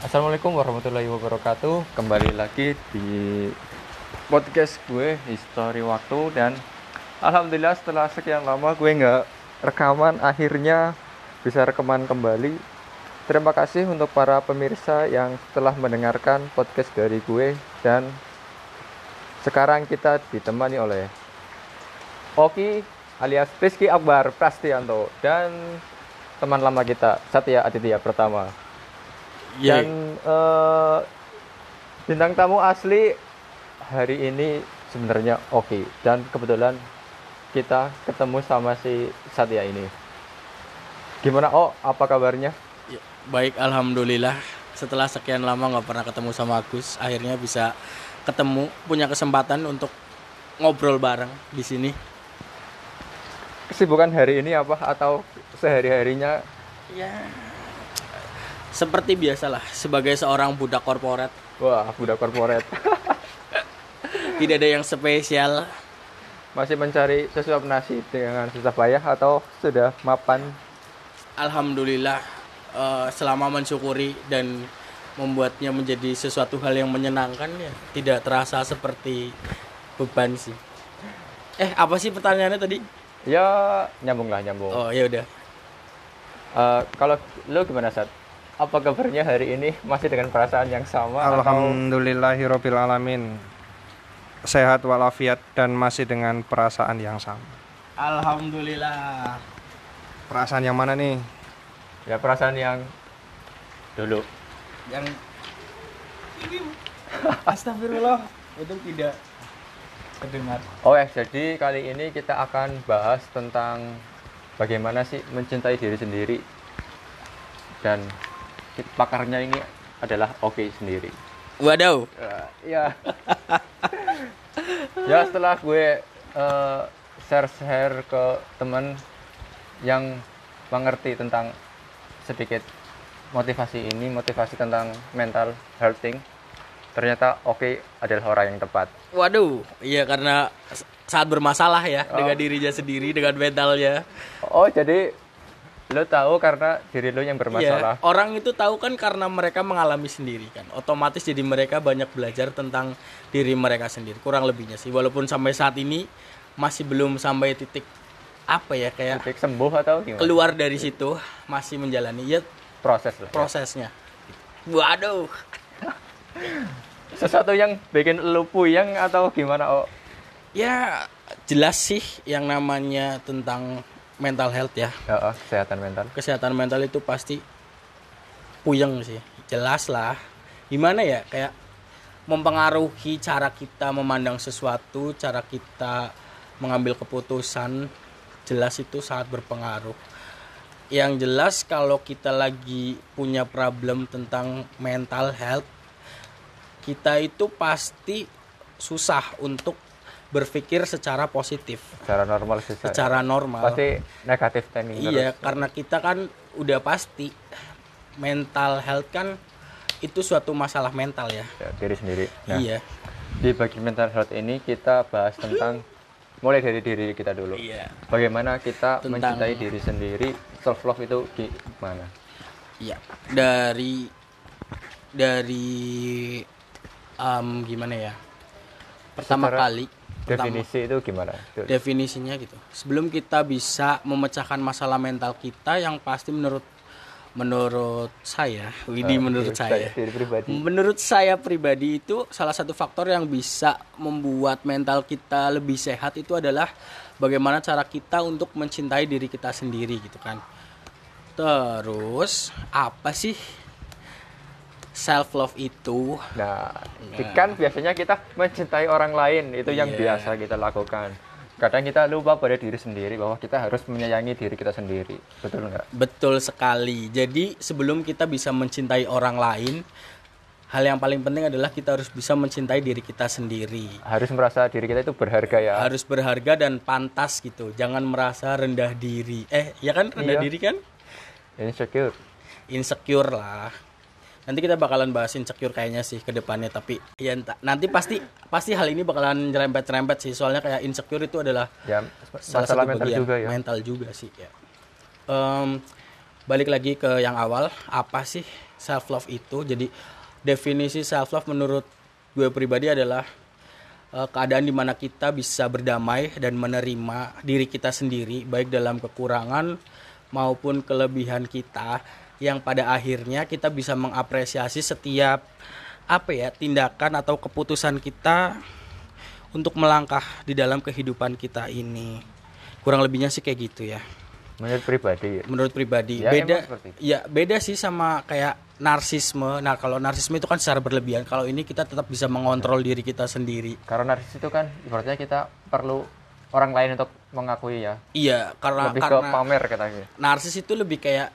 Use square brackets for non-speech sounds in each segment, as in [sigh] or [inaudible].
Assalamualaikum warahmatullahi wabarakatuh. Kembali lagi di podcast gue History Waktu dan alhamdulillah setelah sekian lama gue nggak rekaman akhirnya bisa rekaman kembali. Terima kasih untuk para pemirsa yang telah mendengarkan podcast dari gue dan sekarang kita ditemani oleh Oki alias Rizky Akbar Prastianto dan teman lama kita Satya Aditya pertama. Iya. Dan eh, bintang tamu asli hari ini sebenarnya Oki dan kebetulan kita ketemu sama si Satya ini. Gimana Oh? Apa kabarnya? Ya, baik, alhamdulillah. Setelah sekian lama nggak pernah ketemu sama Agus, akhirnya bisa ketemu, punya kesempatan untuk ngobrol bareng di sini. Kesibukan hari ini apa atau sehari-harinya Ya, seperti biasalah, sebagai seorang budak korporat, wah budak korporat [laughs] tidak ada yang spesial. masih mencari sesuap nasi dengan susah payah atau sudah mapan Alhamdulillah, eh, selama mensyukuri dan membuatnya menjadi sesuatu hal yang menyenangkan ya, tidak terasa seperti beban sih. Eh, apa sih pertanyaannya tadi? ya nyambung lah nyambung Oh, ya udah. Eh, kalau lo gimana Sat? Apa kabarnya hari ini masih dengan perasaan yang sama atau Alhamdulillahirabbil alamin. Sehat walafiat dan masih dengan perasaan yang sama. Alhamdulillah. Perasaan yang mana nih? ya perasaan yang dulu? Yang ini Astagfirullah itu tidak terdengar. Oh ya, jadi kali ini kita akan bahas tentang bagaimana sih mencintai diri sendiri dan pakarnya ini adalah oke sendiri. Waduh. Eh, ya. ya setelah gue eh, share-share ke teman yang mengerti tentang sedikit motivasi ini, motivasi tentang mental healthing, ternyata oke adalah orang yang tepat. Waduh, iya karena saat bermasalah ya Oh. dengan dirinya sendiri, dengan mentalnya. Oh, jadi lo tahu karena diri lo yang bermasalah. Iya, orang itu tahu kan karena mereka mengalami sendiri kan. Otomatis jadi mereka banyak belajar tentang diri mereka sendiri. Kurang lebihnya sih. Walaupun sampai saat ini masih belum sampai titik apa ya kayak Titik sembuh atau gimana? keluar dari situ masih menjalani ya Proses lah. ya. prosesnya. Waduh. Sesuatu yang bikin lo puyeng atau gimana? Oh, Ya jelas sih yang namanya tentang mental health ya. ya, oh, kesehatan mental. Kesehatan mental itu pasti puyeng sih. Jelas lah. Gimana ya kayak mempengaruhi cara kita memandang sesuatu, cara kita mengambil keputusan. Jelas itu sangat berpengaruh. Yang jelas kalau kita lagi punya problem tentang mental health, kita itu pasti susah untuk berpikir secara positif, Secara normal sih. saya. secara normal. Pasti negatif thinking Iya, terus. karena kita kan udah pasti mental health kan itu suatu masalah mental ya. Ya, diri sendiri. Nah, Iya. di bagi mental health ini kita bahas tentang mulai dari diri kita dulu. Iya. Bagaimana kita Tentang- mencintai diri sendiri, self love itu gimana? Iya. Dari dari em, gimana ya? Pertama Secara kali pertama- Definisi itu gimana? Definisinya gitu. Sebelum kita bisa memecahkan masalah mental kita yang pasti menurut menurut saya, Widi Eh, menurut saya, pribadi. menurut saya pribadi itu salah satu faktor yang bisa membuat mental kita lebih sehat itu adalah bagaimana cara kita untuk mencintai diri kita sendiri gitu kan. Terus apa sih self love itu? Nah, kan biasanya kita mencintai orang lain itu yang Iya. biasa kita lakukan. Kadang kita lupa pada diri sendiri bahwa kita harus menyayangi diri kita sendiri. Betul nggak? Betul sekali. Jadi sebelum kita bisa mencintai orang lain, hal yang paling penting adalah kita harus bisa mencintai diri kita sendiri. Harus merasa diri kita itu berharga ya. Harus berharga dan pantas gitu. Jangan merasa rendah diri. Eh, ya kan rendah Iya. diri kan? Insecure. Insecure lah. Nanti kita bakalan bahas insecure kayaknya sih ke depannya tapi ya entah- nanti pasti pasti hal ini bakalan nyerempet-nyerempet sih soalnya kayak insecure itu adalah Ya, salah satu mental bagian juga ya. mental juga sih ya Em, balik lagi ke yang awal apa sih self love itu jadi definisi self love menurut gue pribadi adalah eh, keadaan di mana kita bisa berdamai dan menerima diri kita sendiri baik dalam kekurangan maupun kelebihan kita yang pada akhirnya kita bisa mengapresiasi setiap apa ya tindakan atau keputusan kita untuk melangkah di dalam kehidupan kita ini. Kurang lebihnya sih kayak gitu ya. Menurut pribadi menurut pribadi. Ya, beda ya beda sih sama kayak narsisme. Nah kalau narsisme itu kan secara berlebihan. Kalau ini kita tetap bisa mengontrol diri kita sendiri. Karena narsis itu kan ibaratnya kita perlu orang lain untuk mengakui ya. Iya karena lebih ke karena pamer katanya. narsis itu lebih kayak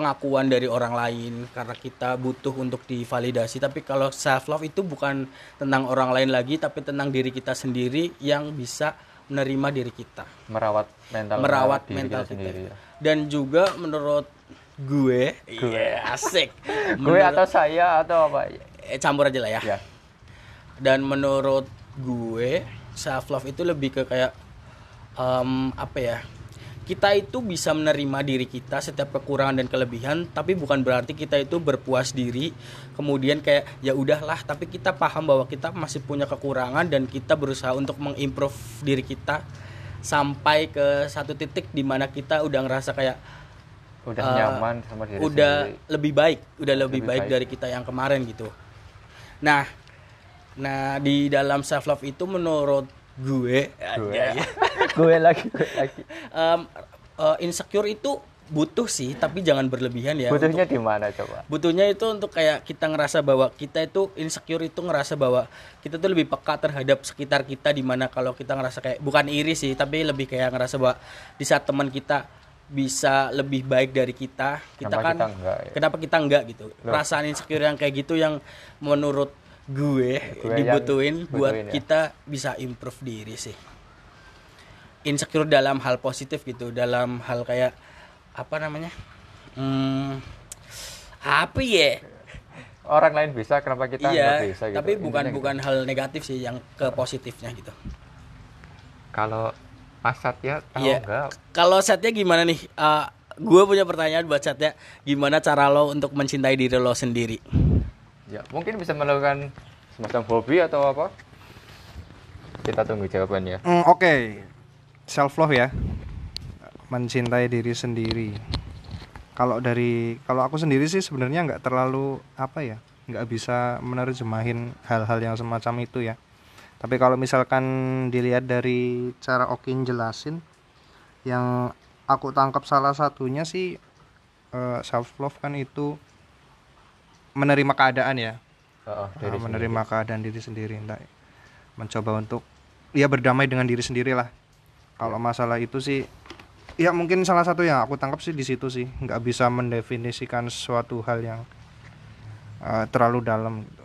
pengakuan dari orang lain karena kita butuh untuk divalidasi. Tapi kalau self love itu bukan tentang orang lain lagi tapi tentang diri kita sendiri yang bisa menerima diri kita. Merawat mental merawat diri mental kita kita, sendiri ya. dan juga menurut gue iya asik. [laughs] Gue Menurut- atau saya atau apa? Eh, campur aja lah ya. Ya. Dan menurut gue self love itu lebih ke kayak em, apa ya kita itu bisa menerima diri kita setiap kekurangan dan kelebihan tapi bukan berarti kita itu berpuas diri kemudian kayak ya udahlah tapi kita paham bahwa kita masih punya kekurangan dan kita berusaha untuk mengimprove diri kita sampai ke satu titik di mana kita udah ngerasa kayak udah Eh, nyaman sama diri udah sendiri lebih baik udah lebih, Lebih baik, baik. dari kita yang kemarin gitu nah nah di dalam self love itu menurut gue? Gue. Ya, [laughs] gue lagi gue lagi. Em, eh, insecure itu butuh sih tapi jangan berlebihan ya. Butuhnya di mana coba? Butuhnya itu untuk kayak kita ngerasa bahwa kita itu insecure itu ngerasa bahwa kita tuh lebih peka terhadap sekitar kita di mana kalau kita ngerasa kayak bukan iri sih tapi lebih kayak ngerasa bahwa di saat teman kita bisa lebih baik dari kita kita Kenapa kan kita enggak ya? kenapa kita enggak gitu? Loh. perasaan insecure yang kayak gitu yang menurut gue, Gue dibutuhin buat ya. kita bisa improve diri sih. Insecure dalam hal positif gitu dalam hal kayak apa namanya hmm, apa ya? Orang lain bisa kenapa kita iya nggak bisa gitu? tapi bukan Intinya bukan hal negatif sih yang ke positifnya gitu. Gitu. kalau Mas Satya tahu Iya. nggak? Kalau setnya gimana nih? Eh, gue punya pertanyaan buat setnya gimana cara lo untuk mencintai diri lo sendiri ya mungkin bisa melakukan semacam hobi atau apa kita tunggu jawabannya Hmm, Oke, self love ya, mencintai diri sendiri. Kalau dari kalau aku sendiri sih sebenarnya nggak terlalu apa ya, nggak bisa menerjemahin hal-hal yang semacam itu ya. Tapi kalau misalkan dilihat dari cara Okin jelasin, yang aku tangkap salah satunya sih self love kan itu menerima keadaan ya, Ah, diri menerima keadaan diri sendiri entah. Mencoba untuk ya berdamai dengan diri sendiri lah. Kalau masalah itu sih ya mungkin salah satu yang aku tangkap sih di situ sih. Nggak bisa mendefinisikan suatu hal yang eh, terlalu dalam gitu.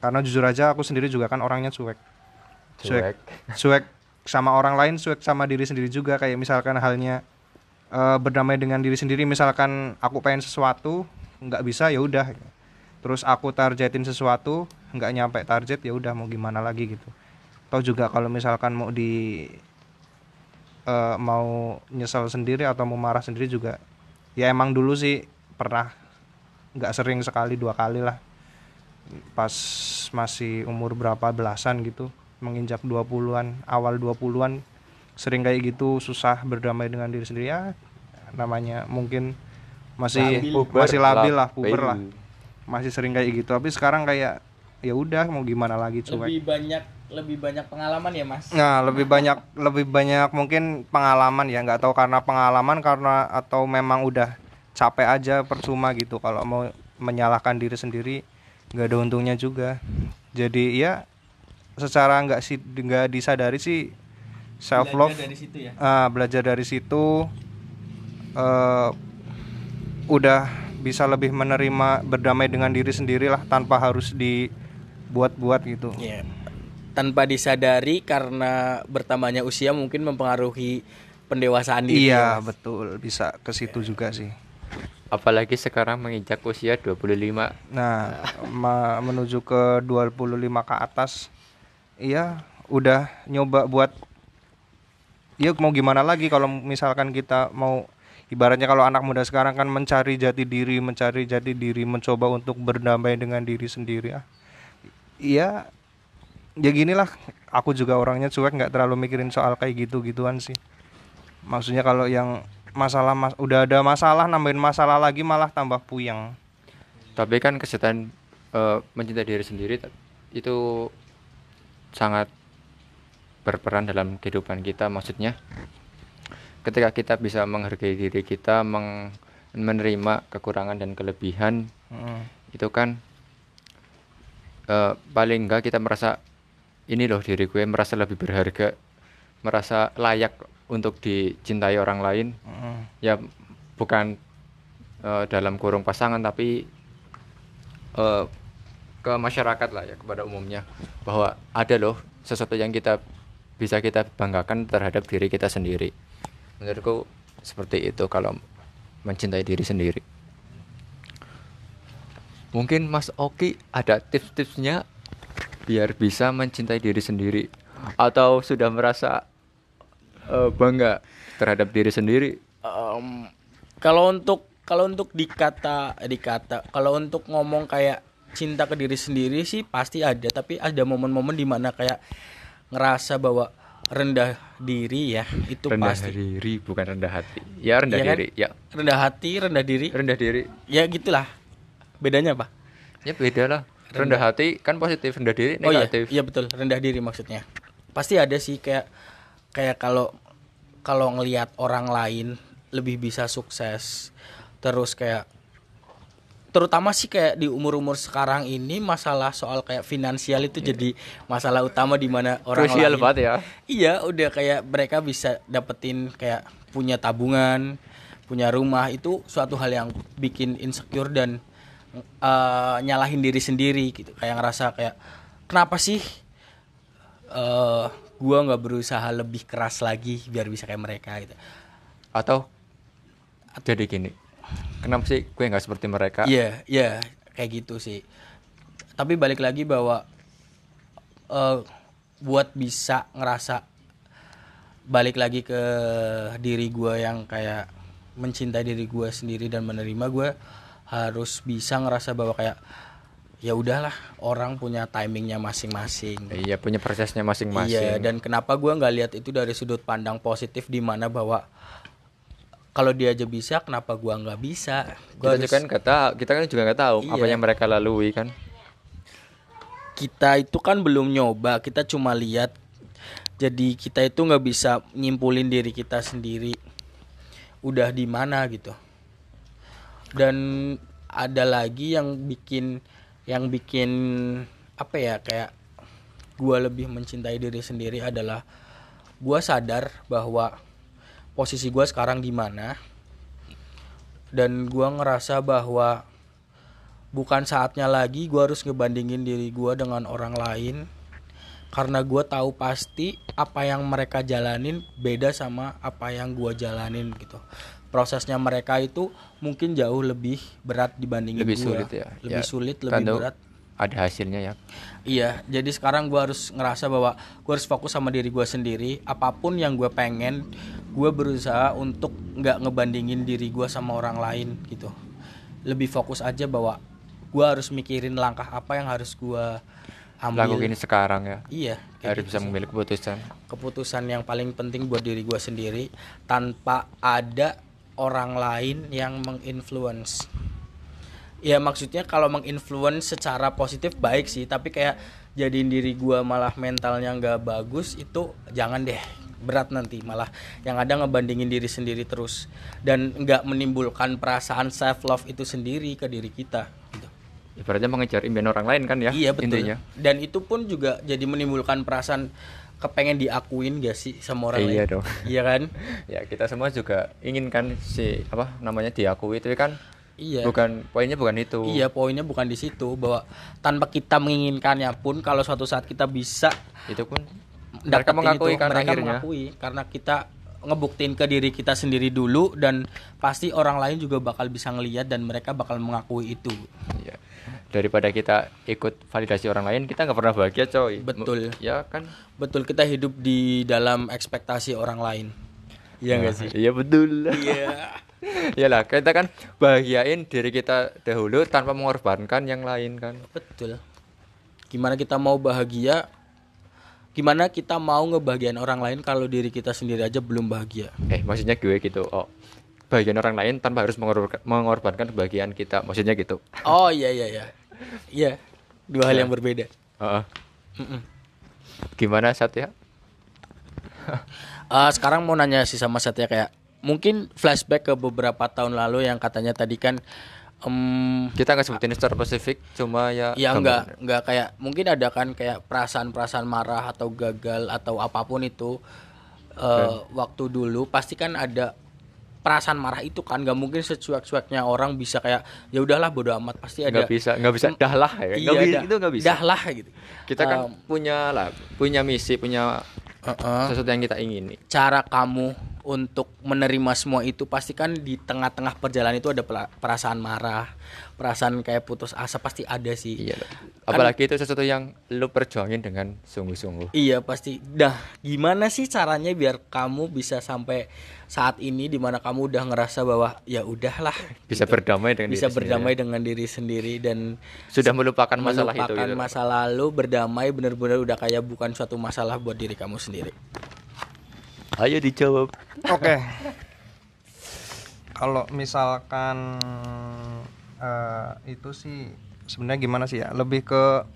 karena jujur aja aku sendiri juga kan orangnya cuek. Sendiri. cuek. Cuek sama orang lain cuek sama diri sendiri juga. Kayak misalkan halnya eh, berdamai dengan diri sendiri. Misalkan aku pengen sesuatu nggak bisa ya udah terus aku targetin sesuatu nggak nyampe target ya udah mau gimana lagi gitu atau juga kalau misalkan mau di eh, mau nyesal sendiri atau mau marah sendiri juga ya emang dulu sih pernah nggak sering sekali dua kali lah pas masih umur berapa belasan gitu menginjak 20-an awal 20-an sering kayak gitu susah berdamai dengan diri sendiri ya namanya mungkin masih Labil. masih labil lah Labil. puber lah masih sering kayak gitu. Tapi sekarang kayak ya udah mau gimana lagi cuek lebih banyak lebih banyak pengalaman ya mas? Nah, lebih banyak lebih banyak mungkin pengalaman ya, nggak tahu karena pengalaman karena atau memang udah capek aja percuma gitu. Kalau mau menyalahkan diri sendiri nggak ada untungnya juga. Jadi ya secara nggak sih nggak disadari sih self love Belajar dari situ ya? Ah, belajar dari situ eh udah bisa lebih menerima berdamai dengan diri sendirilah tanpa harus dibuat-buat gitu. Iya. tanpa disadari karena bertambahnya usia mungkin mempengaruhi pendewasaan diri ya, Iya Mas. betul bisa ke situ juga sih. apalagi sekarang menginjak usia 25 Nah menuju ke 25 ke atas, iya udah nyoba buat, ya mau gimana lagi kalau misalkan kita mau ibaratnya kalau anak muda sekarang kan mencari jati diri mencari jati diri mencoba untuk berdamai dengan diri sendiri ah. Iya ya ginilah. Aku juga orangnya cuek nggak terlalu mikirin soal kayak gitu gituan sih. Maksudnya kalau yang masalah mas udah ada masalah nambahin masalah lagi malah tambah puyeng. Tapi kan kesehatan eh, mencintai diri sendiri itu sangat berperan dalam kehidupan kita maksudnya ketika kita bisa menghargai diri kita meng- menerima kekurangan dan kelebihan Mm. itu kan eh, paling enggak kita merasa ini loh diri gue merasa lebih berharga merasa layak untuk dicintai orang lain Mm. ya bukan eh, dalam kurung pasangan tapi eh, ke masyarakat lah ya kepada umumnya bahwa ada loh sesuatu yang kita bisa kita banggakan terhadap diri kita sendiri menurutku seperti itu kalau mencintai diri sendiri. Mungkin Mas Oki ada tips-tipsnya biar bisa mencintai diri sendiri atau sudah merasa eh, bangga terhadap diri sendiri? Em, kalau untuk kalau untuk dikata dikata kalau untuk ngomong kayak cinta ke diri sendiri sih pasti ada tapi ada momen-momen di mana kayak ngerasa bahwa rendah diri ya itu rendah pasti. diri bukan rendah hati. Ya rendah kan? diri ya. Rendah hati rendah diri. Rendah diri. Ya gitulah. Bedanya apa? Ya beda lah. Rendah hati kan positif rendah diri oh iya negatif. iya betul. Rendah diri maksudnya. Pasti ada sih kayak kayak kalau kalau ngelihat orang lain lebih bisa sukses terus kayak terutama sih kayak di umur-umur sekarang ini masalah soal kayak finansial itu jadi masalah utama di mana orang Krusial lain banget ya. iya udah kayak mereka bisa dapetin kayak punya tabungan punya rumah itu suatu hal yang bikin insecure dan eh, nyalahin diri sendiri gitu. Kayak ngerasa kayak kenapa sih eh gua nggak berusaha lebih keras lagi biar bisa kayak mereka gitu. Atau jadi gini kenapa sih gue nggak seperti mereka Iya, iya, kayak gitu sih. Tapi balik lagi bahwa eh buat bisa ngerasa balik lagi ke diri gua yang kayak mencintai diri gua sendiri dan menerima gua harus bisa ngerasa bahwa kayak ya udahlah orang punya timingnya masing-masing. iya punya prosesnya Iya, masing-masing dan kenapa gua nggak lihat itu dari sudut pandang positif di mana bahwa kalau dia aja bisa, kenapa gua nggak bisa? Gua kita juga kan tahu kita kan juga nggak tahu apa Iya. yang mereka lalui kan kita itu kan belum nyoba kita cuma lihat jadi kita itu nggak bisa nyimpulin diri kita sendiri udah di mana gitu dan ada lagi yang bikin yang bikin apa ya kayak gua lebih mencintai diri sendiri adalah gua sadar bahwa posisi gua sekarang di mana dan gua ngerasa bahwa bukan saatnya lagi gua harus ngebandingin diri gua dengan orang lain karena gua tahu pasti apa yang mereka jalanin beda sama apa yang gua jalanin gitu prosesnya mereka itu mungkin jauh lebih berat dibandingin lebih gua. sulit ya lebih Ya, sulit lebih berat ada hasilnya ya Iya, jadi sekarang gua harus ngerasa bahwa gua harus fokus sama diri gua sendiri. Apa pun yang gue pengen, gue berusaha untuk nggak ngebandingin diri gua sama orang lain gitu. Lebih fokus aja bahwa gua harus mikirin langkah apa yang harus gua ambil. lakukan ini sekarang ya Iya, harus gitu bisa mengambil keputusan keputusan yang paling penting buat diri gua sendiri tanpa ada orang lain yang menginfluence. Ya maksudnya kalau menginfluence secara positif baik sih, tapi kayak jadiin diri gua malah mentalnya nggak bagus itu jangan deh berat nanti malah yang ada ngebandingin diri sendiri terus dan nggak menimbulkan perasaan self love itu sendiri ke diri kita gitu. ibaratnya mengejar impian orang lain kan ya iya betul. intinya. Dan itu pun juga jadi menimbulkan perasaan kepengen diakuin gak sih sama orang Iya lain? dong. [laughs] iya kan? Ya kita semua juga ingin kan si apa namanya diakui itu kan iya. bukan poinnya bukan itu. Iya poinnya bukan di situ bahwa tanpa kita menginginkannya pun kalau suatu saat kita bisa itu pun mereka mengakui itu, kan mereka akhirnya mengakui karena kita ngebuktiin ke diri kita sendiri dulu dan pasti orang lain juga bakal bisa ngelihat dan mereka bakal mengakui itu Iya. daripada kita ikut validasi orang lain kita nggak pernah bahagia coy Betul. M- ya kan betul kita hidup di dalam ekspektasi orang lain iya enggak sih iya betul iya [laughs] Iyalah, kita kan bahagiain diri kita dahulu tanpa mengorbankan yang lain kan. Betul. Gimana kita mau bahagia? Gimana kita mau ngebahagiain orang lain kalau diri kita sendiri aja belum bahagia? Eh, maksudnya gue gitu. Oh, bagian orang lain tanpa harus mengorbankan, mengorbankan kebahagiaan kita. Maksudnya gitu. Oh iya iya iya. Iya. Dua hal Ya. yang berbeda. Heeh. Mm-mm. Gimana Satya? [laughs] Eh, sekarang mau nanya sih sama Satya kayak mungkin flashback ke beberapa tahun lalu yang katanya tadi kan em, Kita nggak sebutin secara spesifik, cuma ya. ya gambaran. enggak enggak kayak mungkin ada kan kayak perasaan-perasaan marah atau gagal atau apa pun itu eh, waktu dulu pasti kan ada perasaan marah itu kan nggak mungkin secuek-cueknya orang bisa kayak ya udahlah bodo amat pasti ada Nggak bisa, nggak bisa. Dah lah ya. Iya, Nggak bisa, dah- itu nggak bisa. dah lah gitu Kita kan Em, punya lah, punya misi, punya Heeh. sesuatu yang kita ingini. cara kamu untuk menerima semua itu pasti kan di tengah-tengah perjalanan itu ada perasaan marah, perasaan kayak putus asa pasti ada sih. Iya. loh. Apalagi itu sesuatu yang lu perjuangin dengan sungguh-sungguh. Iya pasti. Dah, gimana sih caranya biar kamu bisa sampai saat ini di mana kamu udah ngerasa bahwa ya udahlah Bisa berdamai dengan bisa diri berdamai sendiri. dengan diri sendiri dan Sudah melupakan masalah itu melupakan gitu. masa lalu berdamai benar-benar udah kayak bukan suatu masalah buat diri kamu sendiri. Ayo dijawab. Oke. Kalau misalkan eh, itu sih sebenarnya gimana sih ya? Lebih ke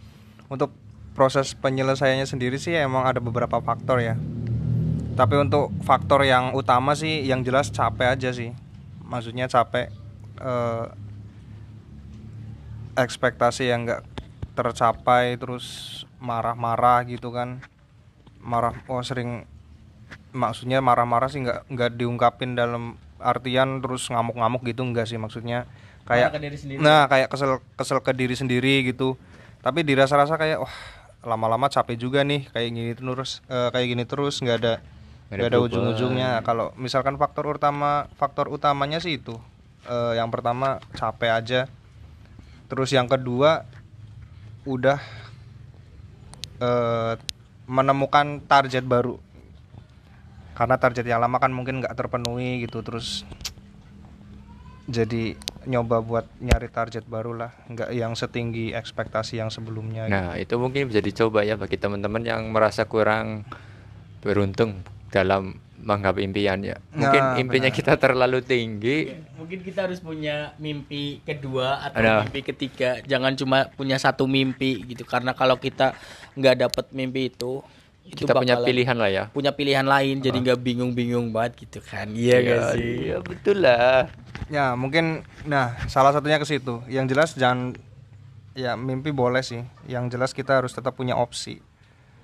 untuk proses penyelesaiannya sendiri sih emang ada beberapa faktor ya. Tapi untuk faktor yang utama sih yang jelas capek aja sih. Maksudnya capek eh, ekspektasi yang enggak tercapai terus marah-marah gitu kan. Marah oh sering maksudnya marah-marah sih nggak nggak diungkapin dalam artian terus ngamuk-ngamuk gitu enggak sih maksudnya. Kayak Marah ke diri sendiri. nah kayak kesel kesel ke diri sendiri gitu. Tapi dirasa-rasa kayak wah lama-lama capek juga nih kayak gini terus eh, kayak gini terus nggak ada Nggak ada nggak ujung-ujungnya. Kalau misalkan faktor utama faktor utamanya sih itu. Eh, yang pertama capek aja. Terus yang kedua udah eh, menemukan target baru karena target yang lama kan mungkin nggak terpenuhi gitu terus jadi nyoba buat nyari target baru lah nggak yang setinggi ekspektasi yang sebelumnya gitu. Nah, itu mungkin bisa dicoba ya bagi teman-teman yang merasa kurang beruntung dalam menggapai impiannya. Mungkin Nah, impinya benar. kita terlalu tinggi. Mungkin kita harus punya mimpi kedua atau Ada. mimpi ketiga. Jangan cuma punya satu mimpi gitu. Karena kalau kita nggak dapet mimpi itu, itu Kita punya pilihan lah ya. punya pilihan lain. Jadi nggak bingung-bingung banget gitu kan? Iya Iya, gak sih? Iya, betul lah. ya mungkin nah salah satunya ke situ yang jelas jangan ya mimpi boleh sih yang jelas kita harus tetap punya opsi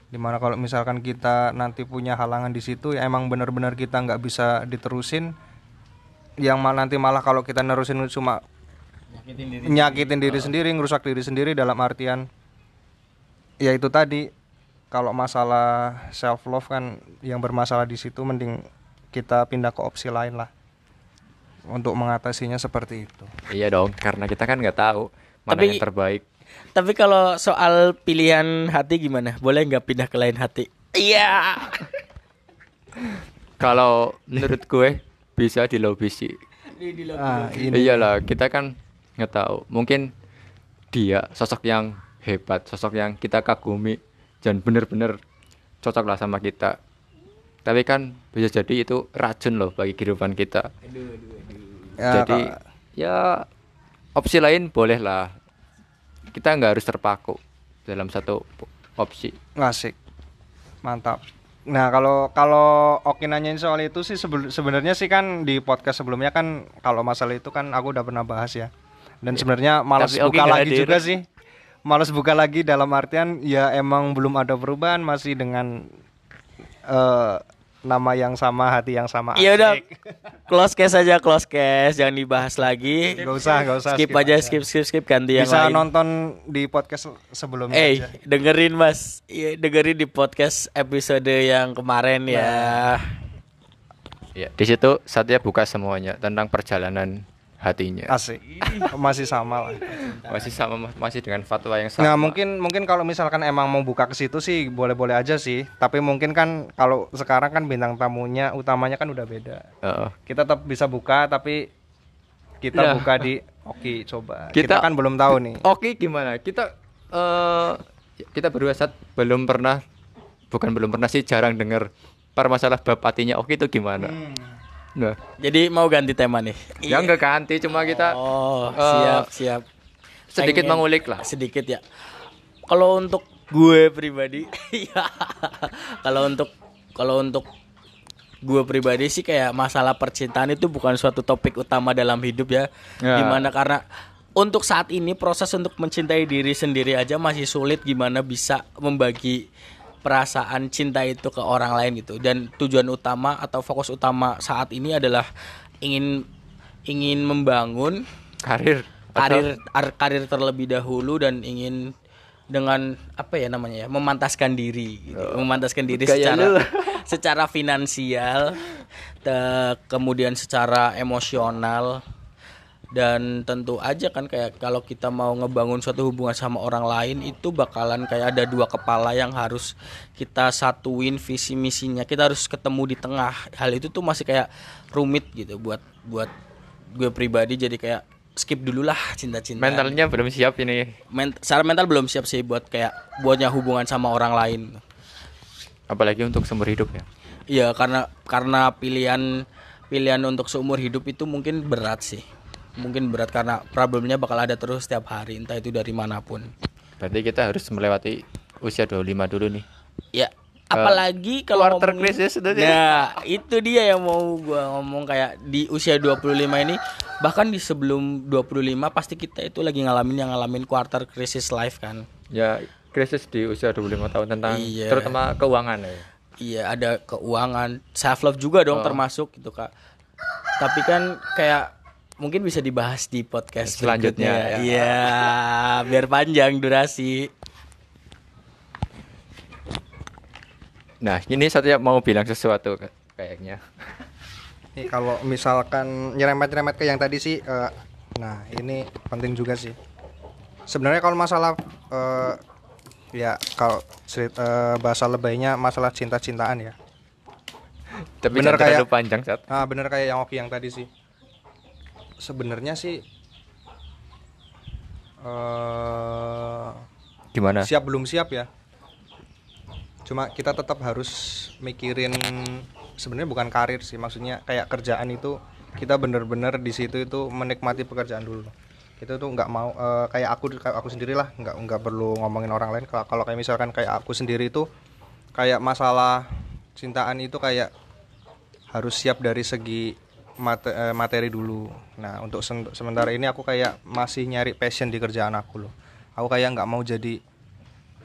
di mana kalau misalkan kita nanti punya halangan di situ ya emang benar-benar kita nggak bisa diterusin yang mal nanti malah kalau kita nerusin cuma Nyakitin diri. nyakitin diri sendiri, ngerusak diri sendiri dalam artian ya itu tadi kalau masalah self love kan yang bermasalah di situ mending kita pindah ke opsi lain lah untuk mengatasinya seperti itu. Iya dong, karena kita kan nggak tahu mana Tapi- yang terbaik. Tapi kalau soal pilihan hati gimana? Boleh nggak pindah ke lain hati? Iya. [laughs] Kalau menurut gue bisa dilobisi. Ah, ini Iyalah, kita kan nggak tahu. Mungkin dia sosok yang hebat, sosok yang kita kagumi dan bener-bener cocok lah sama kita. Tapi kan bisa jadi itu racun loh bagi kehidupan kita. ya, jadi Kak, ya opsi lain boleh lah. Kita nggak harus terpaku dalam satu opsi. ngasik. Mantap. Nah, kalau kalau Oki nanyain soal itu sih sebenarnya sih kan di podcast sebelumnya kan kalau masalah itu kan aku udah pernah bahas ya. Dan sebenarnya malas Tapi buka lagi hadir. juga sih. Malas buka lagi dalam artian ya emang belum ada perubahan masih dengan eh, nama yang sama, hati yang sama. Iya udah. [laughs] Close case aja, close case. Jangan dibahas lagi. Nggak usah, nggak usah. skip, aja, skip, skip, skip. Ganti yang Bisa lain. nonton di podcast sebelumnya Eh, aja. dengerin mas, Iya, dengerin di podcast episode yang kemarin ya. Ya, di situ Satya buka semuanya tentang perjalanan hatinya. asik masih sama lah Masih sama masih dengan fatwa yang sama. Nah mungkin mungkin kalau misalkan emang mau buka ke situ sih boleh-boleh aja sih. Tapi mungkin kan kalau sekarang kan bintang tamunya utamanya kan udah beda. Heeh. Kita tetap bisa buka tapi kita Ya. buka di Oke coba. Kita- Kita, kan belum tahu nih. Oke, gimana? Kita eh kita berdua saat belum pernah bukan belum pernah sih jarang dengar permasalah bab hatinya Oke itu gimana? Nah, Jadi mau ganti tema nih. ya enggak ganti cuma kita Oh, Eh, siap, siap. sedikit Pengen- mengulik lah. Sedikit ya. Kalau untuk gue pribadi, [laughs] ya. Kalau untuk kalau untuk gue pribadi sih kayak masalah percintaan itu bukan suatu topik utama dalam hidup ya. Ya. Gimana karena untuk saat ini proses untuk mencintai diri sendiri aja masih sulit gimana bisa membagi perasaan cinta itu ke orang lain gitu dan tujuan utama atau fokus utama saat ini adalah ingin ingin membangun karir karir ar- karir terlebih dahulu dan ingin dengan apa ya namanya ya memantaskan diri gitu. memantaskan diri secara lu. [laughs] secara finansial te- kemudian secara emosional dan tentu aja kan kayak kalau kita mau ngebangun suatu hubungan sama orang lain itu bakalan kayak ada dua kepala yang harus kita satuin visi misinya kita harus ketemu di tengah hal itu tuh masih kayak rumit gitu buat buat gue pribadi jadi kayak skip dulu lah cinta-cinta mentalnya belum siap ini. Men- secara mental belum siap sih buat kayak buatnya hubungan sama orang lain Apalagi untuk seumur hidup ya. Iya karena karena pilihan pilihan untuk seumur hidup itu mungkin berat sih. Mungkin berat karena problemnya bakal ada terus setiap hari entah itu dari mana pun. Berarti kita harus melewati usia 25 dulu nih. Ya apalagi kalau quarter ngomongin- crisis itu dia. Nah, itu dia yang mau gua ngomong kayak di usia 25 ini bahkan di sebelum 25 pasti kita itu lagi ngalamin yang ngalamin quarter crisis life kan. Ya, krisis di usia 25 tahun tentang Iya. terutama keuangan ya. Iya ada keuangan, self love juga dong termasuk gitu kak. Tapi kan kayak mungkin bisa dibahas di podcast Selanjutnya, ya. Iya, biar panjang durasi. Nah, ini saya mau bilang sesuatu ka- kayaknya. Nih, kalau misalkan nyerempet-nyerempet ke yang tadi sih eh, nah ini penting juga sih. Sebenarnya kalau masalah eh, ya kalau eh, bahasa lebaynya masalah cinta-cintaan ya. Tapi Bener kayak- panjang saat. Ah bener kayak yang Oki yang tadi sih. Sebenarnya sih eh Gimana? siap belum siap ya. Cuma kita tetap harus mikirin sebenarnya bukan karir sih, maksudnya kayak kerjaan itu kita bener-bener di situ itu menikmati pekerjaan dulu. Itu tuh nggak mau eh, kayak aku kayak aku sendirilah nggak nggak perlu ngomongin orang lain. Kalau kalau kayak misalkan kayak aku sendiri itu kayak masalah cintaan itu kayak harus siap dari segi eh, materi dulu. Nah untuk sementara ini aku kayak masih nyari passion di kerjaan aku loh. Aku kayak nggak mau jadi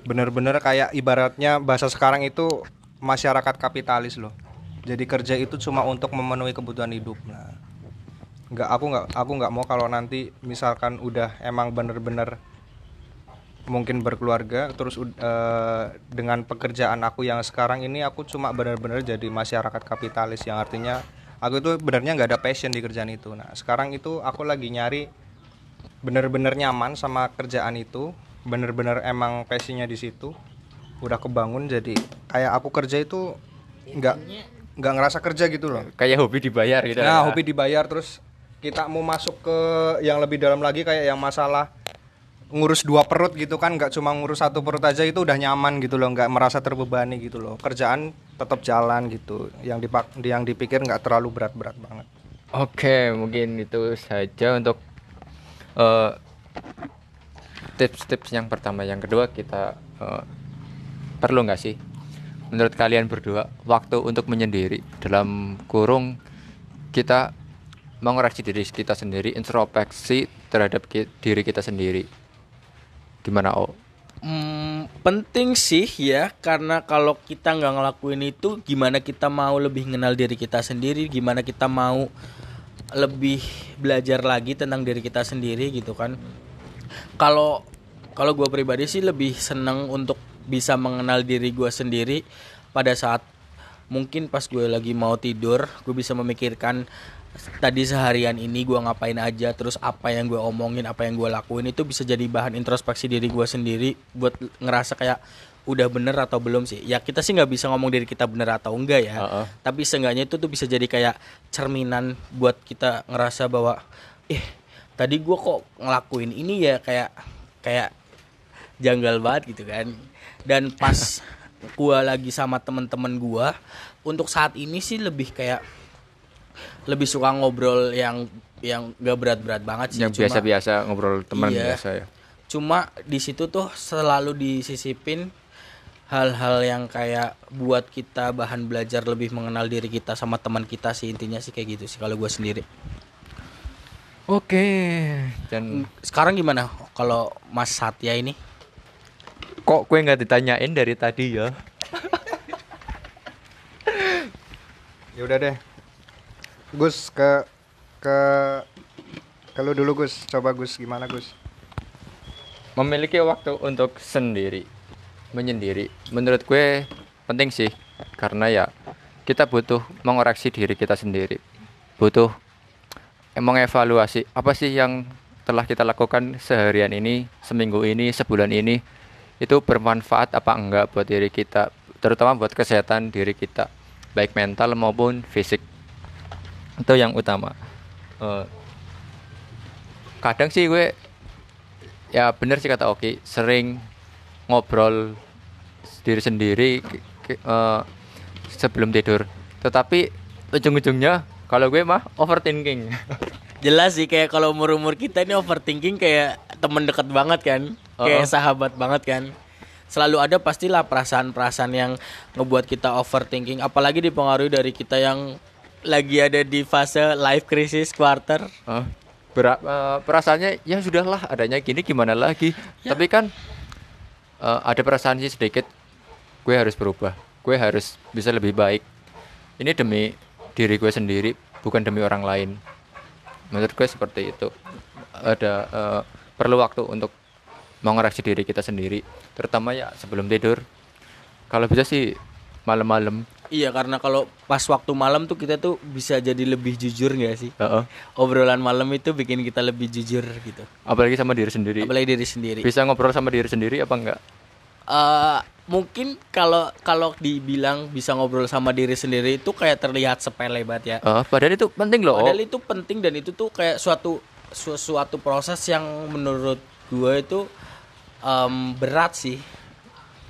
bener-bener kayak ibaratnya bahasa sekarang itu masyarakat kapitalis loh. Jadi kerja itu cuma untuk memenuhi kebutuhan hidup. Nah, nggak aku nggak aku nggak mau kalau nanti misalkan udah emang bener-bener mungkin berkeluarga terus eh, dengan pekerjaan aku yang sekarang ini aku cuma benar-benar jadi masyarakat kapitalis yang artinya aku itu benernya nggak ada passion di kerjaan itu nah sekarang itu aku lagi nyari bener-bener nyaman sama kerjaan itu bener-bener emang passionnya di situ udah kebangun jadi kayak aku kerja itu nggak nggak ngerasa kerja gitu loh Kayak hobi dibayar gitu. Nah, ya. hobi dibayar terus kita mau masuk ke yang lebih dalam lagi kayak yang masalah ngurus dua perut gitu kan nggak cuma ngurus satu perut aja itu udah nyaman gitu loh nggak merasa terbebani gitu loh kerjaan tetap jalan gitu yang dipak yang dipikir nggak terlalu berat-berat banget Oke, mungkin itu saja untuk eh, tips-tips yang pertama. Yang kedua kita eh, perlu nggak sih, menurut kalian berdua, waktu untuk menyendiri dalam kurung kita mengoreksi diri kita sendiri, introspeksi terhadap diri kita sendiri. Gimana oh? Hmm, penting sih ya karena kalau kita nggak ngelakuin itu gimana kita mau lebih mengenal diri kita sendiri gimana kita mau lebih belajar lagi tentang diri kita sendiri gitu kan kalau kalau gue pribadi sih lebih seneng untuk bisa mengenal diri gue sendiri pada saat mungkin pas gue lagi mau tidur gue bisa memikirkan tadi seharian ini gua ngapain aja terus apa yang gue omongin apa yang gue lakuin itu bisa jadi bahan introspeksi diri gua sendiri buat ngerasa kayak udah bener atau belum sih. Ya kita sih nggak bisa ngomong diri kita bener atau enggak ya. Heeh. tapi seenggaknya itu tuh bisa jadi kayak cerminan buat kita ngerasa bahwa eh tadi gua kok ngelakuin ini ya kayak kayak janggal banget gitu kan. Dan pas [laughs] gua lagi sama temen-temen gua untuk saat ini sih lebih kayak lebih suka ngobrol yang yang gak berat-berat banget sih yang Cuma- biasa-biasa ngobrol teman Iya. biasa ya. Cuma di situ tuh selalu disisipin hal-hal yang kayak buat kita bahan belajar lebih mengenal diri kita sama teman kita sih intinya sih kayak gitu sih kalau gue sendiri. Oke. Dan sekarang gimana kalau Mas Satya ini? Kok gue nggak ditanyain dari tadi ya? [laughs] Ya udah deh. Gus ke ke lu dulu Gus. Coba Gus gimana Gus? memiliki waktu untuk sendiri menyendiri menurut gue penting sih karena ya kita butuh mengoreksi diri kita sendiri butuh mengevaluasi apa sih yang telah kita lakukan seharian ini seminggu ini sebulan ini itu bermanfaat apa enggak buat diri kita terutama buat kesehatan diri kita baik mental maupun fisik itu yang utama. Eh, kadang sih gue ya bener sih kata Oki sering ngobrol diri sendiri eh, sebelum tidur. Tetapi ujung-ujungnya kalau gue mah overthinking. [laughs] Jelas sih kayak kalau umur umur kita ini overthinking kayak temen deket banget kan. Kayak Oh. sahabat banget kan. Selalu ada pastilah perasaan-perasaan yang ngebuat kita overthinking. Apalagi dipengaruhi dari kita yang lagi ada di fase life crisis quarter? Eh, bera- eh, perasaannya ya sudahlah adanya gini gimana lagi? Tapi kan eh, ada perasaan sih sedikit gue harus berubah. Gue harus bisa lebih baik. Ini demi diri gue sendiri bukan demi orang lain. Menurut gue seperti itu. Ada eh, perlu waktu untuk mengoreksi diri kita sendiri. Terutama ya sebelum tidur. Kalau bisa sih malam-malam Iya karena kalau pas waktu malam tuh kita tuh bisa jadi lebih jujur nggak sih? Heeh. Obrolan malam itu bikin kita lebih jujur gitu. apalagi sama diri sendiri Apalagi diri sendiri. bisa ngobrol sama diri sendiri apa enggak Eh, mungkin kalau kalau dibilang bisa ngobrol sama diri sendiri itu kayak terlihat sepele banget ya. Eh, padahal itu penting loh Padahal itu penting dan itu tuh kayak suatu su- suatu proses yang menurut gue itu em, berat sih.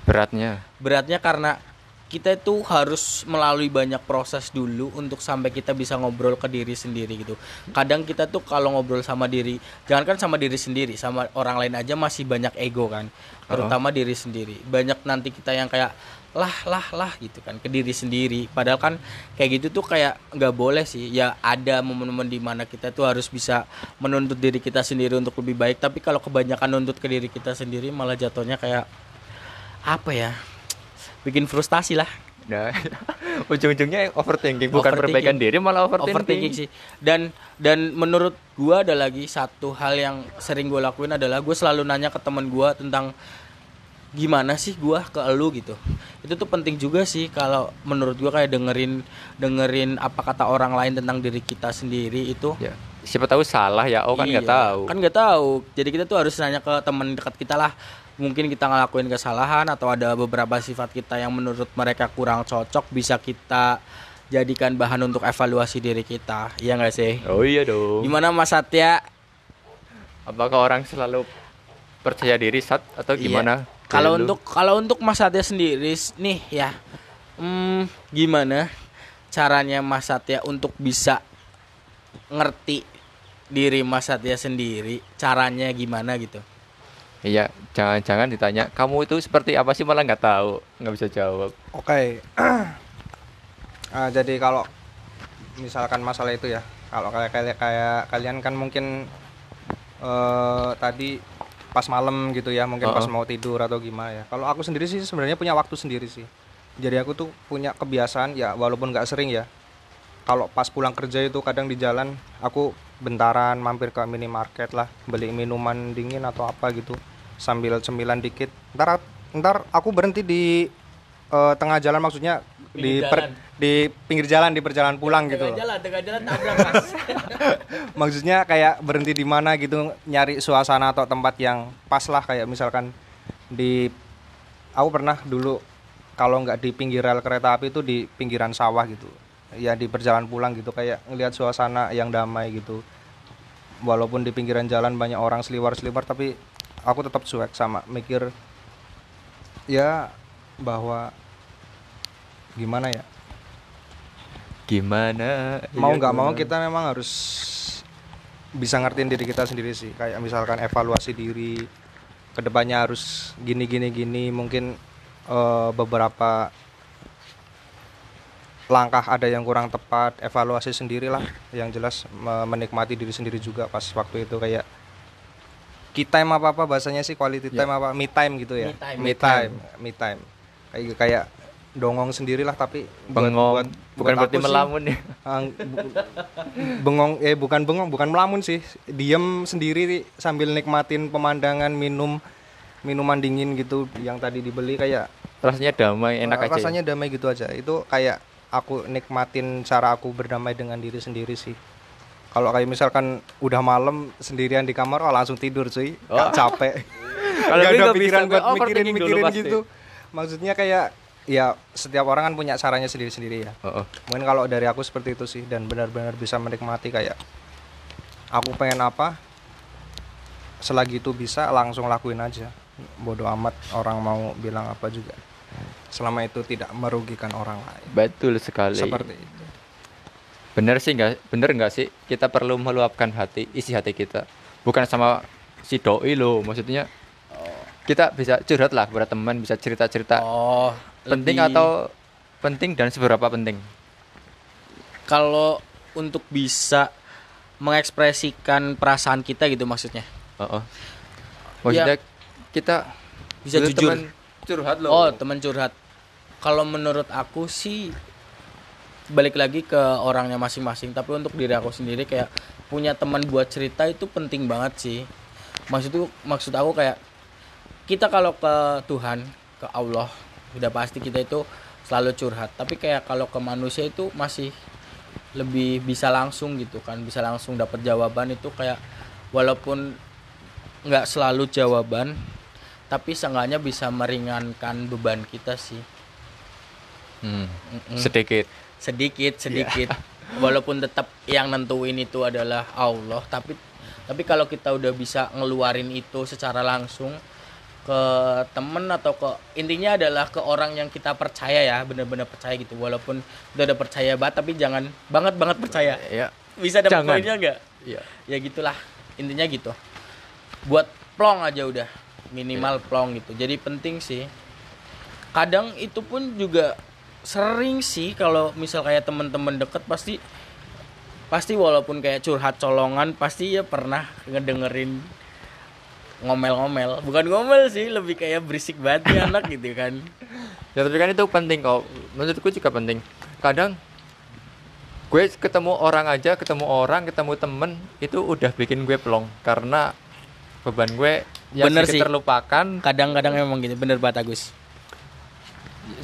beratnya beratnya karena kita itu harus melalui banyak proses dulu untuk sampai kita bisa ngobrol ke diri sendiri gitu. Kadang kita tuh kalau ngobrol sama diri, jangankan sama diri sendiri, sama orang lain aja masih banyak ego kan, terutama diri sendiri. Banyak nanti kita yang kayak lah lah lah gitu kan ke diri sendiri. Padahal kan kayak gitu tuh kayak nggak boleh sih. Ya ada momen-momen di mana kita tuh harus bisa menuntut diri kita sendiri untuk lebih baik. Tapi kalau kebanyakan nuntut ke diri kita sendiri malah jatuhnya kayak apa ya? Bikin frustasi lah Nah, [laughs] ujung-ujungnya overthinking bukan Overthinking. perbaikan diri malah overthinking. overthinking sih dan dan menurut gua ada lagi satu hal yang sering gue lakuin adalah gue selalu nanya ke teman gua tentang gimana sih gua ke elu gitu itu tuh penting juga sih kalau menurut gua kayak dengerin dengerin apa kata orang lain tentang diri kita sendiri itu Ya, siapa tahu salah ya. Oh kan nggak Iya, tahu. kan nggak tahu jadi kita tuh harus nanya ke teman dekat kita lah mungkin kita ngelakuin kesalahan atau ada beberapa sifat kita yang menurut mereka kurang cocok bisa kita jadikan bahan untuk evaluasi diri kita iya nggak sih Oh iya dong. gimana Mas Satya Apakah orang selalu percaya diri sat atau Iya. gimana? kalau Dari lu? untuk kalau untuk Mas Satya sendiri nih ya hmm, gimana caranya Mas Satya untuk bisa ngerti diri Mas Satya sendiri caranya gimana gitu Iya, jangan-jangan ditanya kamu itu seperti apa sih malah nggak tahu, nggak bisa jawab. Oke. [clears throat] Ah, jadi kalau misalkan masalah itu ya, kalau kayak kayak, kayak kalian kan mungkin eh tadi pas malam gitu ya, mungkin pas Uh-uh. mau tidur atau gimana ya. Kalau aku sendiri sih sebenarnya punya waktu sendiri sih. Jadi aku tuh punya kebiasaan ya walaupun nggak sering ya. Kalau pas pulang kerja itu kadang di jalan aku bentaran mampir ke minimarket lah, beli minuman dingin atau apa gitu sambil cemilan dikit. Ntar ntar aku berhenti di eh, tengah jalan maksudnya di Pinggir per- jalan. di pinggir jalan di perjalanan pulang gitu tengah loh. jalan tengah jalan tabrak mas [laughs] maksudnya kayak berhenti di mana gitu nyari suasana atau tempat yang pas lah kayak misalkan di aku pernah dulu kalau nggak di pinggir rel kereta api itu di pinggiran sawah gitu ya di perjalanan pulang gitu kayak ngelihat suasana yang damai gitu walaupun di pinggiran jalan banyak orang seliwar-seliwar tapi aku tetap cuek sama mikir ya bahwa gimana ya Gimana? mau Ya, nggak mau gimana? kita memang harus bisa ngertiin diri kita sendiri sih kayak misalkan evaluasi diri ke depannya harus gini gini gini mungkin eh, beberapa langkah ada yang kurang tepat evaluasi sendirilah yang jelas me- menikmati diri sendiri juga pas waktu itu kayak kita time apa apa bahasanya sih quality time apa me time gitu ya? Me time. me time me time. Kayak kayak dongong sendirilah tapi buat- bengong. buat- bukan buat berarti aku sih, melamun ya? [laughs] Bu- bengong eh bukan bengong bukan melamun sih. Diem sendiri sambil nikmatin pemandangan minum minuman dingin gitu yang tadi dibeli kayak rasanya damai enak aja ya? rasanya damai gitu aja. Itu kayak aku nikmatin cara aku berdamai dengan diri sendiri sih. Kalau kayak misalkan udah malam sendirian di kamar oh langsung tidur cuy. Oh. capek. [laughs] Kalau ada pikiran buat dulu mikirin-mikirin pasti. gitu. Maksudnya kayak ya setiap orang kan punya caranya sendiri-sendiri ya. Oh, oh. mungkin kalau dari aku seperti itu sih dan benar-benar bisa menikmati kayak aku pengen apa selagi itu bisa langsung lakuin aja. Bodoh amat orang mau bilang apa juga selama itu tidak merugikan orang lain. Betul sekali. Seperti itu. Bener sih nggak bener nggak sih? Kita perlu meluapkan hati isi hati kita. Bukan sama si doi lo maksudnya kita bisa curhat lah kepada teman bisa cerita cerita oh penting lebih- atau penting dan seberapa penting? Kalau untuk bisa mengekspresikan perasaan kita gitu maksudnya. Oh, oh. maksudnya kita bisa jujur. teman curhat lo oh teman curhat kalau menurut aku sih balik lagi ke orangnya masing-masing. Tapi untuk diri aku sendiri kayak punya teman buat cerita itu penting banget sih. Maksudku maksud aku kayak kita kalau ke Tuhan ke Allah udah pasti kita itu selalu curhat. Tapi kayak kalau ke manusia itu masih lebih bisa langsung gitu kan bisa langsung dapat jawaban itu kayak walaupun nggak selalu jawaban tapi seenggaknya bisa meringankan beban kita sih Hmm, sedikit. Sedikit sedikit. [laughs] Walaupun tetap yang nentuin itu adalah Allah tapi tapi kalau kita udah bisa ngeluarin itu secara langsung ke temen atau ke intinya adalah ke orang yang kita percaya ya bener-bener percaya gitu. Walaupun udah ada percaya banget tapi jangan banget banget percaya. Ya bisa dapat poinnya nggak? Ya ya gitulah. Intinya gitu. Buat plong aja udah. Minimal plong gitu. Jadi penting sih. Kadang itu pun juga sering sih kalau misal kayak temen-temen deket pasti pasti walaupun kayak curhat colongan pasti ya pernah ngedengerin ngomel-ngomel. Bukan ngomel sih lebih kayak berisik banget nih anak [laughs] gitu kan. Ya tapi kan itu penting kok. Menurutku juga penting. Kadang gue ketemu orang aja ketemu orang ketemu temen itu udah bikin gue plong. Karena beban gue yang Bener sih. terlupakan. Kadang-kadang emang gitu. Bener banget Agus.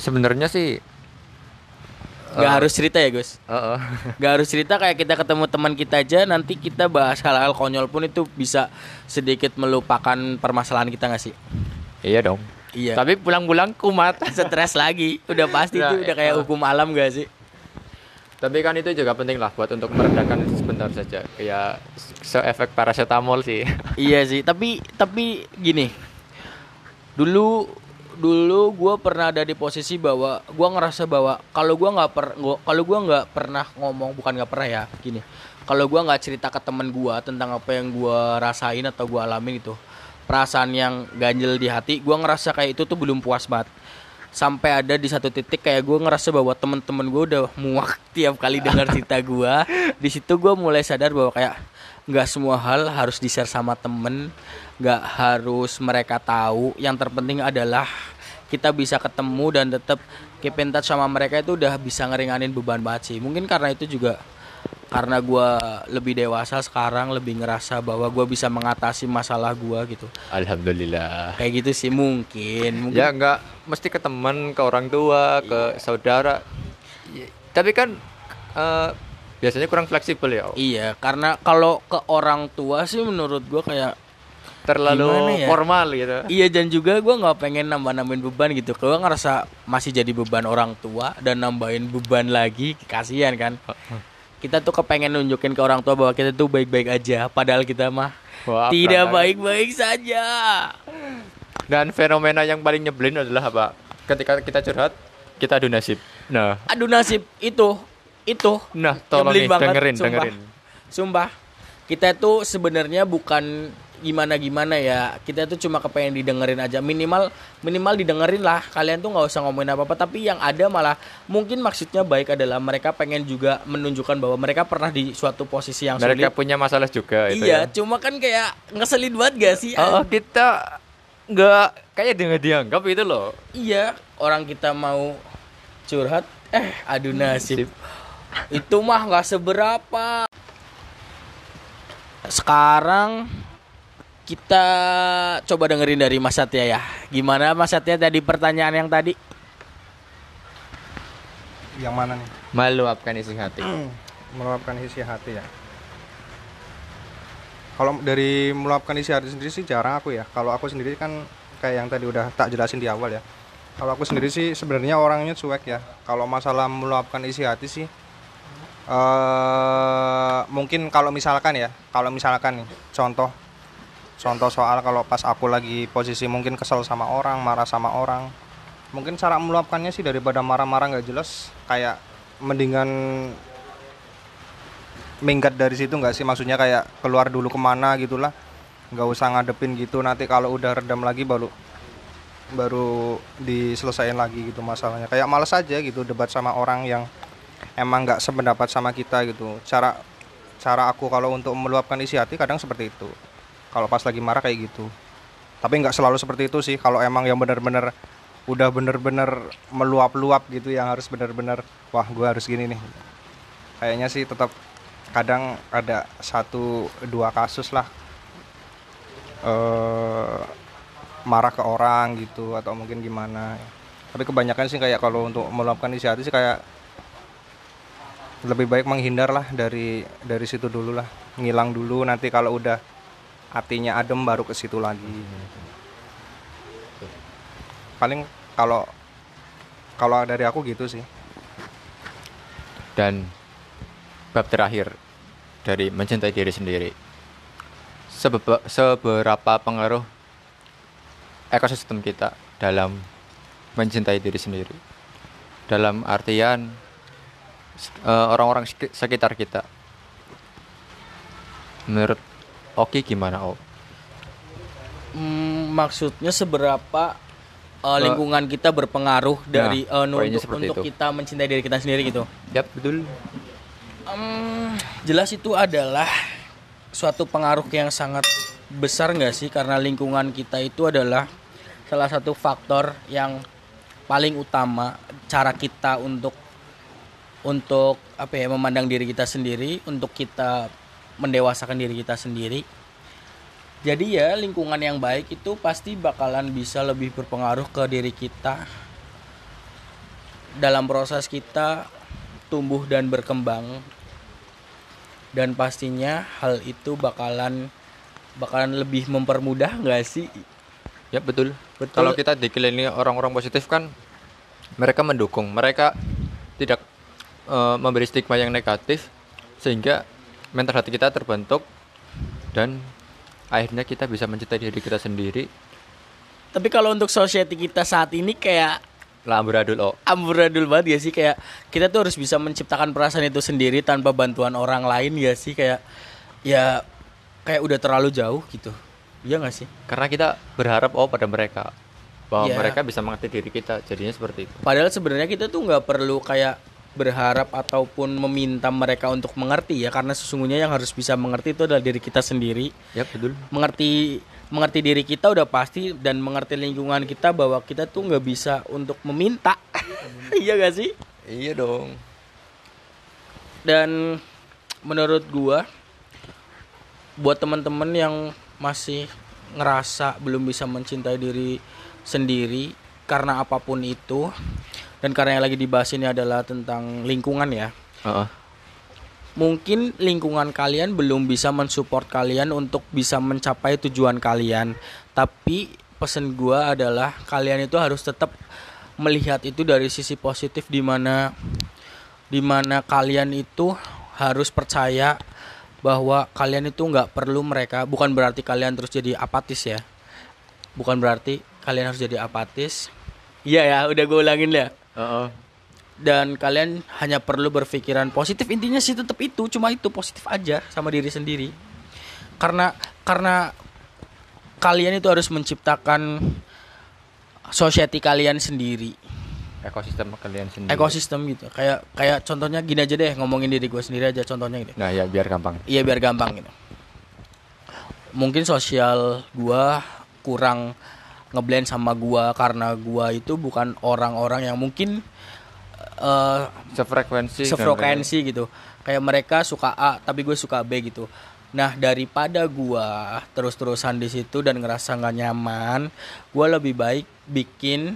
Sebenarnya sih nggak Eh. harus cerita ya Gus eh, eh. [laughs] Gak harus cerita kayak kita ketemu teman kita aja nanti kita bahas hal-hal konyol pun itu bisa sedikit melupakan permasalahan kita gak sih? iya dong Iya. tapi pulang-pulang kumat [laughs] stres lagi, udah pasti Nah, itu udah kayak eh. hukum alam gak sih? tapi kan itu juga penting lah buat untuk meredakan sebentar saja kayak se-efek paracetamol sih iya sih, tapi tapi gini. Dulu dulu gue pernah ada di posisi bahwa gue ngerasa bahwa kalau gue nggak per kalau gue nggak pernah ngomong bukan nggak pernah ya gini. Kalau gue nggak cerita ke temen gue tentang apa yang gue rasain atau gue alamin itu perasaan yang ganjel di hati gue ngerasa kayak itu tuh belum puas banget. Sampai ada di satu titik kayak gue ngerasa bahwa temen-temen gue udah muak [laughs] tiap kali dengar cerita gue di situ gue mulai sadar bahwa kayak nggak semua hal harus di share sama temen. Nggak harus mereka tahu. Yang terpenting adalah kita bisa ketemu dan tetap keep in touch sama mereka itu udah bisa ngeringanin beban banget sih. Mungkin karena itu juga karena gue lebih dewasa sekarang lebih ngerasa bahwa gue bisa mengatasi masalah gue gitu. Alhamdulillah. Kayak gitu sih mungkin. Mungkin ya nggak mesti ke teman ke orang tua ke saudara. Ya, tapi kan eh, biasanya kurang fleksibel ya Om. Iya, karena kalau ke orang tua sih menurut gua kayak terlalu ya? formal gitu iya dan juga gua nggak pengen nambah-nambahin beban gitu. Kalau ngerasa masih jadi beban orang tua dan nambahin beban lagi, kasihan kan. Kita tuh kepengen nunjukin ke orang tua bahwa kita tuh baik-baik aja, padahal kita mah Wah, tidak baik-baik saja. dan fenomena yang paling nyebelin adalah apa ketika kita curhat kita adu nasib nah Aduh nasib itu itu nah tolong nih banget, dengerin sumpah. dengerin Sumpah, kita tuh sebenarnya bukan gimana gimana ya. Kita tuh cuma kepengen didengerin aja. Minimal minimal didengerin lah. Kalian tuh nggak usah ngomongin apa apa. Tapi yang ada malah mungkin maksudnya baik adalah mereka pengen juga menunjukkan bahwa mereka pernah di suatu posisi yang mereka sulit. punya masalah juga itu Iya, ya. cuma kan kayak ngeselin banget gak sih? Oh, kita nggak kayak dengan dianggap itu loh Iya, orang kita mau curhat, eh adu nasib. Itu mah nggak seberapa. Sekarang kita coba dengerin dari Mas Satya ya. Gimana Mas Satya tadi pertanyaan yang tadi? Yang mana nih? meluapkan isi hati [clears throat] Meluapkan isi hati ya. Kalau dari meluapkan isi hati sendiri sih jarang aku ya. Kalau aku sendiri kan kayak yang tadi udah tak jelasin di awal ya. Kalau aku sendiri sih sebenarnya orangnya cuek ya. Kalau masalah meluapkan isi hati sih eh mungkin kalau misalkan ya, kalau misalkan nih contoh contoh soal kalau pas aku lagi posisi mungkin kesel sama orang, marah sama orang. Mungkin cara meluapkannya sih daripada marah-marah nggak jelas kayak mendingan minggat dari situ nggak sih? Maksudnya kayak keluar dulu ke mana gitulah. Nggak usah ngadepin gitu nanti kalau udah redam lagi baru baru diselesain lagi gitu masalahnya. Kayak males aja gitu debat sama orang yang emang nggak sependapat sama kita gitu. Cara cara aku kalau untuk meluapkan isi hati kadang seperti itu. Kalau pas lagi marah kayak gitu. Tapi nggak selalu seperti itu sih. Kalau emang yang benar-benar udah bener-bener meluap-luap gitu yang harus bener-bener wah gue harus gini nih. Kayaknya sih tetap kadang ada satu dua kasus lah eh marah ke orang gitu atau mungkin gimana. Tapi kebanyakan sih kayak kalau untuk meluapkan isi hati sih kayak lebih baik menghindar lah dari dari situ dulu lah. Ngilang dulu nanti kalau udah hatinya adem baru ke situ lagi. Paling kalau kalau dari aku gitu sih. Dan bab terakhir dari mencintai diri sendiri. Sebeba- seberapa pengaruh ekosistem kita dalam mencintai diri sendiri? Dalam artian orang-orang sek- sekitar kita menurut Oki gimana Om? Hmm, maksudnya seberapa uh, Eh, lingkungan kita berpengaruh dari uh, untuk, untuk itu. kita mencintai diri kita sendiri gitu. Yap betul Em, jelas itu adalah suatu pengaruh yang sangat besar nggak sih karena lingkungan kita itu adalah salah satu faktor yang paling utama cara kita untuk untuk apa ya memandang diri kita sendiri untuk kita mendewasakan diri kita sendiri jadi ya lingkungan yang baik itu pasti bakalan bisa lebih berpengaruh ke diri kita dalam proses kita tumbuh dan berkembang dan pastinya hal itu bakalan bakalan lebih mempermudah nggak sih Ya betul. Betul. Kalau kita dikelilingi orang-orang positif kan mereka mendukung, mereka tidak eh, memberi stigma yang negatif sehingga mental hati kita terbentuk dan akhirnya kita bisa mencintai diri kita sendiri. tapi kalau untuk society kita saat ini kayak Lah amburadul oh. amburadul banget ya sih kayak kita tuh harus bisa menciptakan perasaan itu sendiri tanpa bantuan orang lain ya sih kayak ya kayak udah terlalu jauh gitu iya nggak sih Karena kita berharap oh pada mereka bahwa Iya. mereka bisa mengerti diri kita. Jadinya seperti itu. padahal sebenarnya kita tuh nggak perlu kayak berharap ataupun meminta mereka untuk mengerti ya karena sesungguhnya yang harus bisa mengerti itu adalah diri kita sendiri Ya betul. mengerti mengerti diri kita udah pasti dan mengerti lingkungan kita bahwa kita tuh nggak bisa untuk meminta [laughs] iya gak sih Iya dong. dan menurut gua buat teman-teman yang masih ngerasa belum bisa mencintai diri sendiri karena apa pun itu dan karena yang lagi dibahas ini adalah tentang lingkungan ya. Heeh. mungkin lingkungan kalian belum bisa mensupport kalian untuk bisa mencapai tujuan kalian. Tapi pesan gua adalah kalian itu harus tetap melihat itu dari sisi positif di mana di mana kalian itu harus percaya bahwa kalian itu nggak perlu mereka bukan berarti kalian terus jadi apatis ya. Bukan berarti kalian harus jadi apatis. Iya ya udah gue ulangin ya Heeh. dan kalian hanya perlu berpikiran positif intinya sih tetap itu cuma itu positif aja sama diri sendiri karena karena kalian itu harus menciptakan society kalian sendiri Ekosistem kalian sendiri. ekosistem gitu kayak kayak contohnya gini aja deh ngomongin diri gue sendiri aja contohnya gitu Nah, ya biar gampang. iya biar gampang gitu mungkin sosial gua kurang ngeblend sama gua karena gua itu bukan orang-orang yang mungkin eh Sefrekuensi. kan, sefrekuensi gitu kayak mereka suka A tapi gue suka B gitu nah daripada gua terus-terusan di situ dan ngerasa nggak nyaman gua lebih baik bikin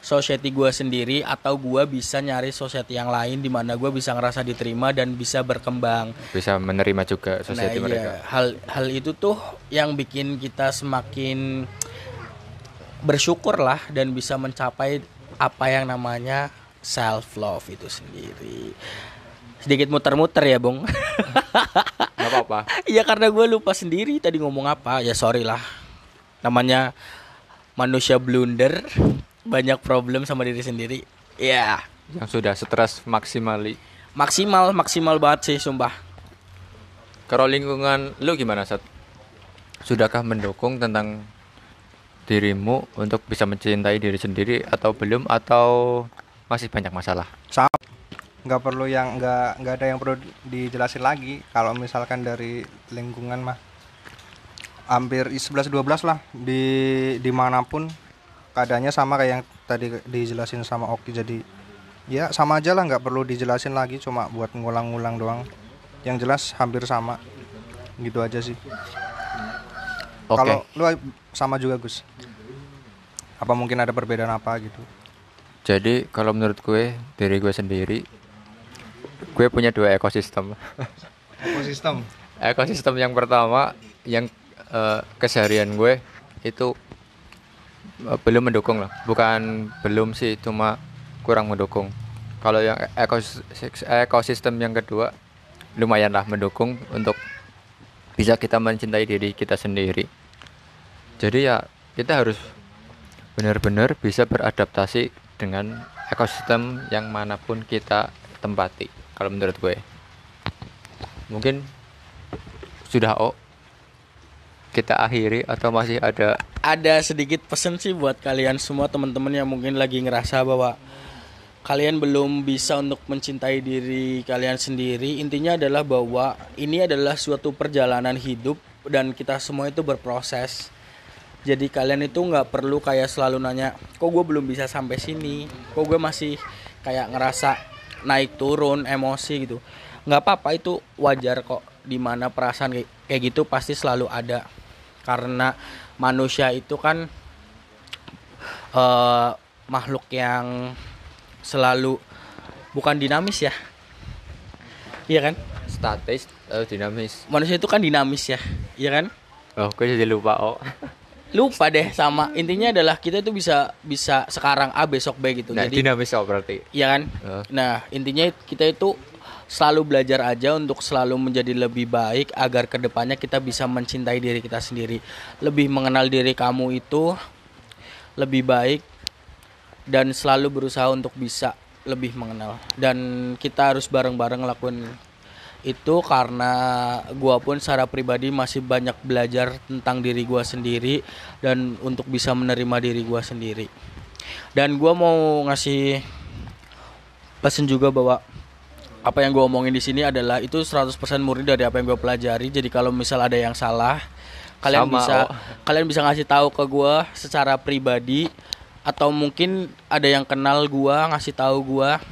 society gua sendiri atau gua bisa nyari society yang lain di mana gua bisa ngerasa diterima dan bisa berkembang Bisa menerima juga society nah, mereka. iya. hal hal itu tuh yang bikin kita semakin bersyukur lah dan bisa mencapai apa yang namanya self love itu sendiri. Sedikit muter-muter ya bung. [laughs] Gak apa-apa. Iya karena gue lupa sendiri tadi ngomong apa. Ya sorry lah. Namanya manusia blunder banyak problem sama diri sendiri. Ya Yang sudah stres maksimali. maksimal maksimal banget sih sumpah. Kalau lingkungan lu gimana, Sat? Sudahkah mendukung tentang dirimu untuk bisa mencintai diri sendiri atau belum atau masih banyak masalah? sama. Nggak perlu yang nggak nggak ada yang perlu dijelasin lagi kalau misalkan dari lingkungan mah. Hampir 11 12 lah di di mana pun keadaannya sama kayak yang tadi dijelasin sama Oki. Jadi ya sama aja lah nggak perlu dijelasin lagi cuma buat ngulang-ngulang doang. Yang jelas hampir sama. Gitu aja sih Oke. kalau lu sama juga Gus apa mungkin ada perbedaan apa gitu Jadi kalau menurut gue diri gue sendiri gue punya dua ekosistem. ekosistem [laughs] ekosistem yang pertama yang eh, keseharian gue itu eh, belum mendukung lah. Bukan belum sih, cuma kurang mendukung. Kalau yang ekos- ekosistem yang kedua lumayan lah mendukung untuk bisa kita mencintai diri kita sendiri. Jadi ya kita harus benar-benar bisa beradaptasi dengan ekosistem yang mana pun kita tempati kalau menurut gue mungkin sudah oh kita akhiri atau masih ada ada sedikit pesan sih buat kalian semua teman-teman yang mungkin lagi ngerasa bahwa kalian belum bisa untuk mencintai diri kalian sendiri. Intinya adalah bahwa ini adalah suatu perjalanan hidup dan kita semua itu berproses. Jadi kalian itu nggak perlu kayak selalu nanya, kok gue belum bisa sampai sini, kok gue masih kayak ngerasa naik turun emosi gitu. Nggak apa-apa itu wajar kok. Di mana perasaan kayak, kayak gitu pasti selalu ada. Karena manusia itu kan eh makhluk yang selalu bukan dinamis ya. Iya kan? statis atau dinamis Manusia itu kan dinamis ya. Iya kan? oh gue jadi lupa oh lupa deh sama intinya adalah kita itu bisa bisa sekarang A besok B gitu. Nah jadi dinamis oh berarti. Ya kan? Eh. nah intinya kita itu selalu belajar aja untuk selalu menjadi lebih baik agar ke depannya kita bisa mencintai diri kita sendiri. Lebih mengenal diri kamu itu lebih baik dan selalu berusaha untuk bisa lebih mengenal. Dan kita harus bareng-bareng lakuin itu karena gua pun secara pribadi masih banyak belajar tentang diri gua sendiri dan untuk bisa menerima diri gua sendiri. Dan gua mau ngasih pesan juga bahwa apa yang gua omongin di sini adalah itu 100% murni dari apa yang gua pelajari. Jadi kalau misal ada yang salah kalian Sama, bisa oh. kalian bisa ngasih tahu ke gua secara pribadi atau mungkin ada yang kenal gua ngasih tahu gua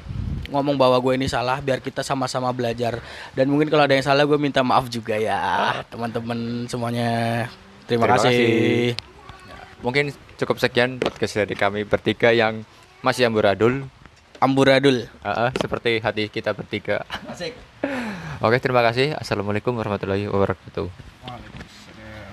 ngomong bahwa gue ini salah biar kita sama-sama belajar dan mungkin kalau ada yang salah gue minta maaf juga ya teman-teman semuanya terima, Terima kasih. kasih. mungkin cukup sekian podcast dari kami bertiga yang masih amburadul amburadul Ah, ah, seperti hati kita bertiga. asik [laughs] Oke, terima kasih. Assalamualaikum warahmatullahi wabarakatuh.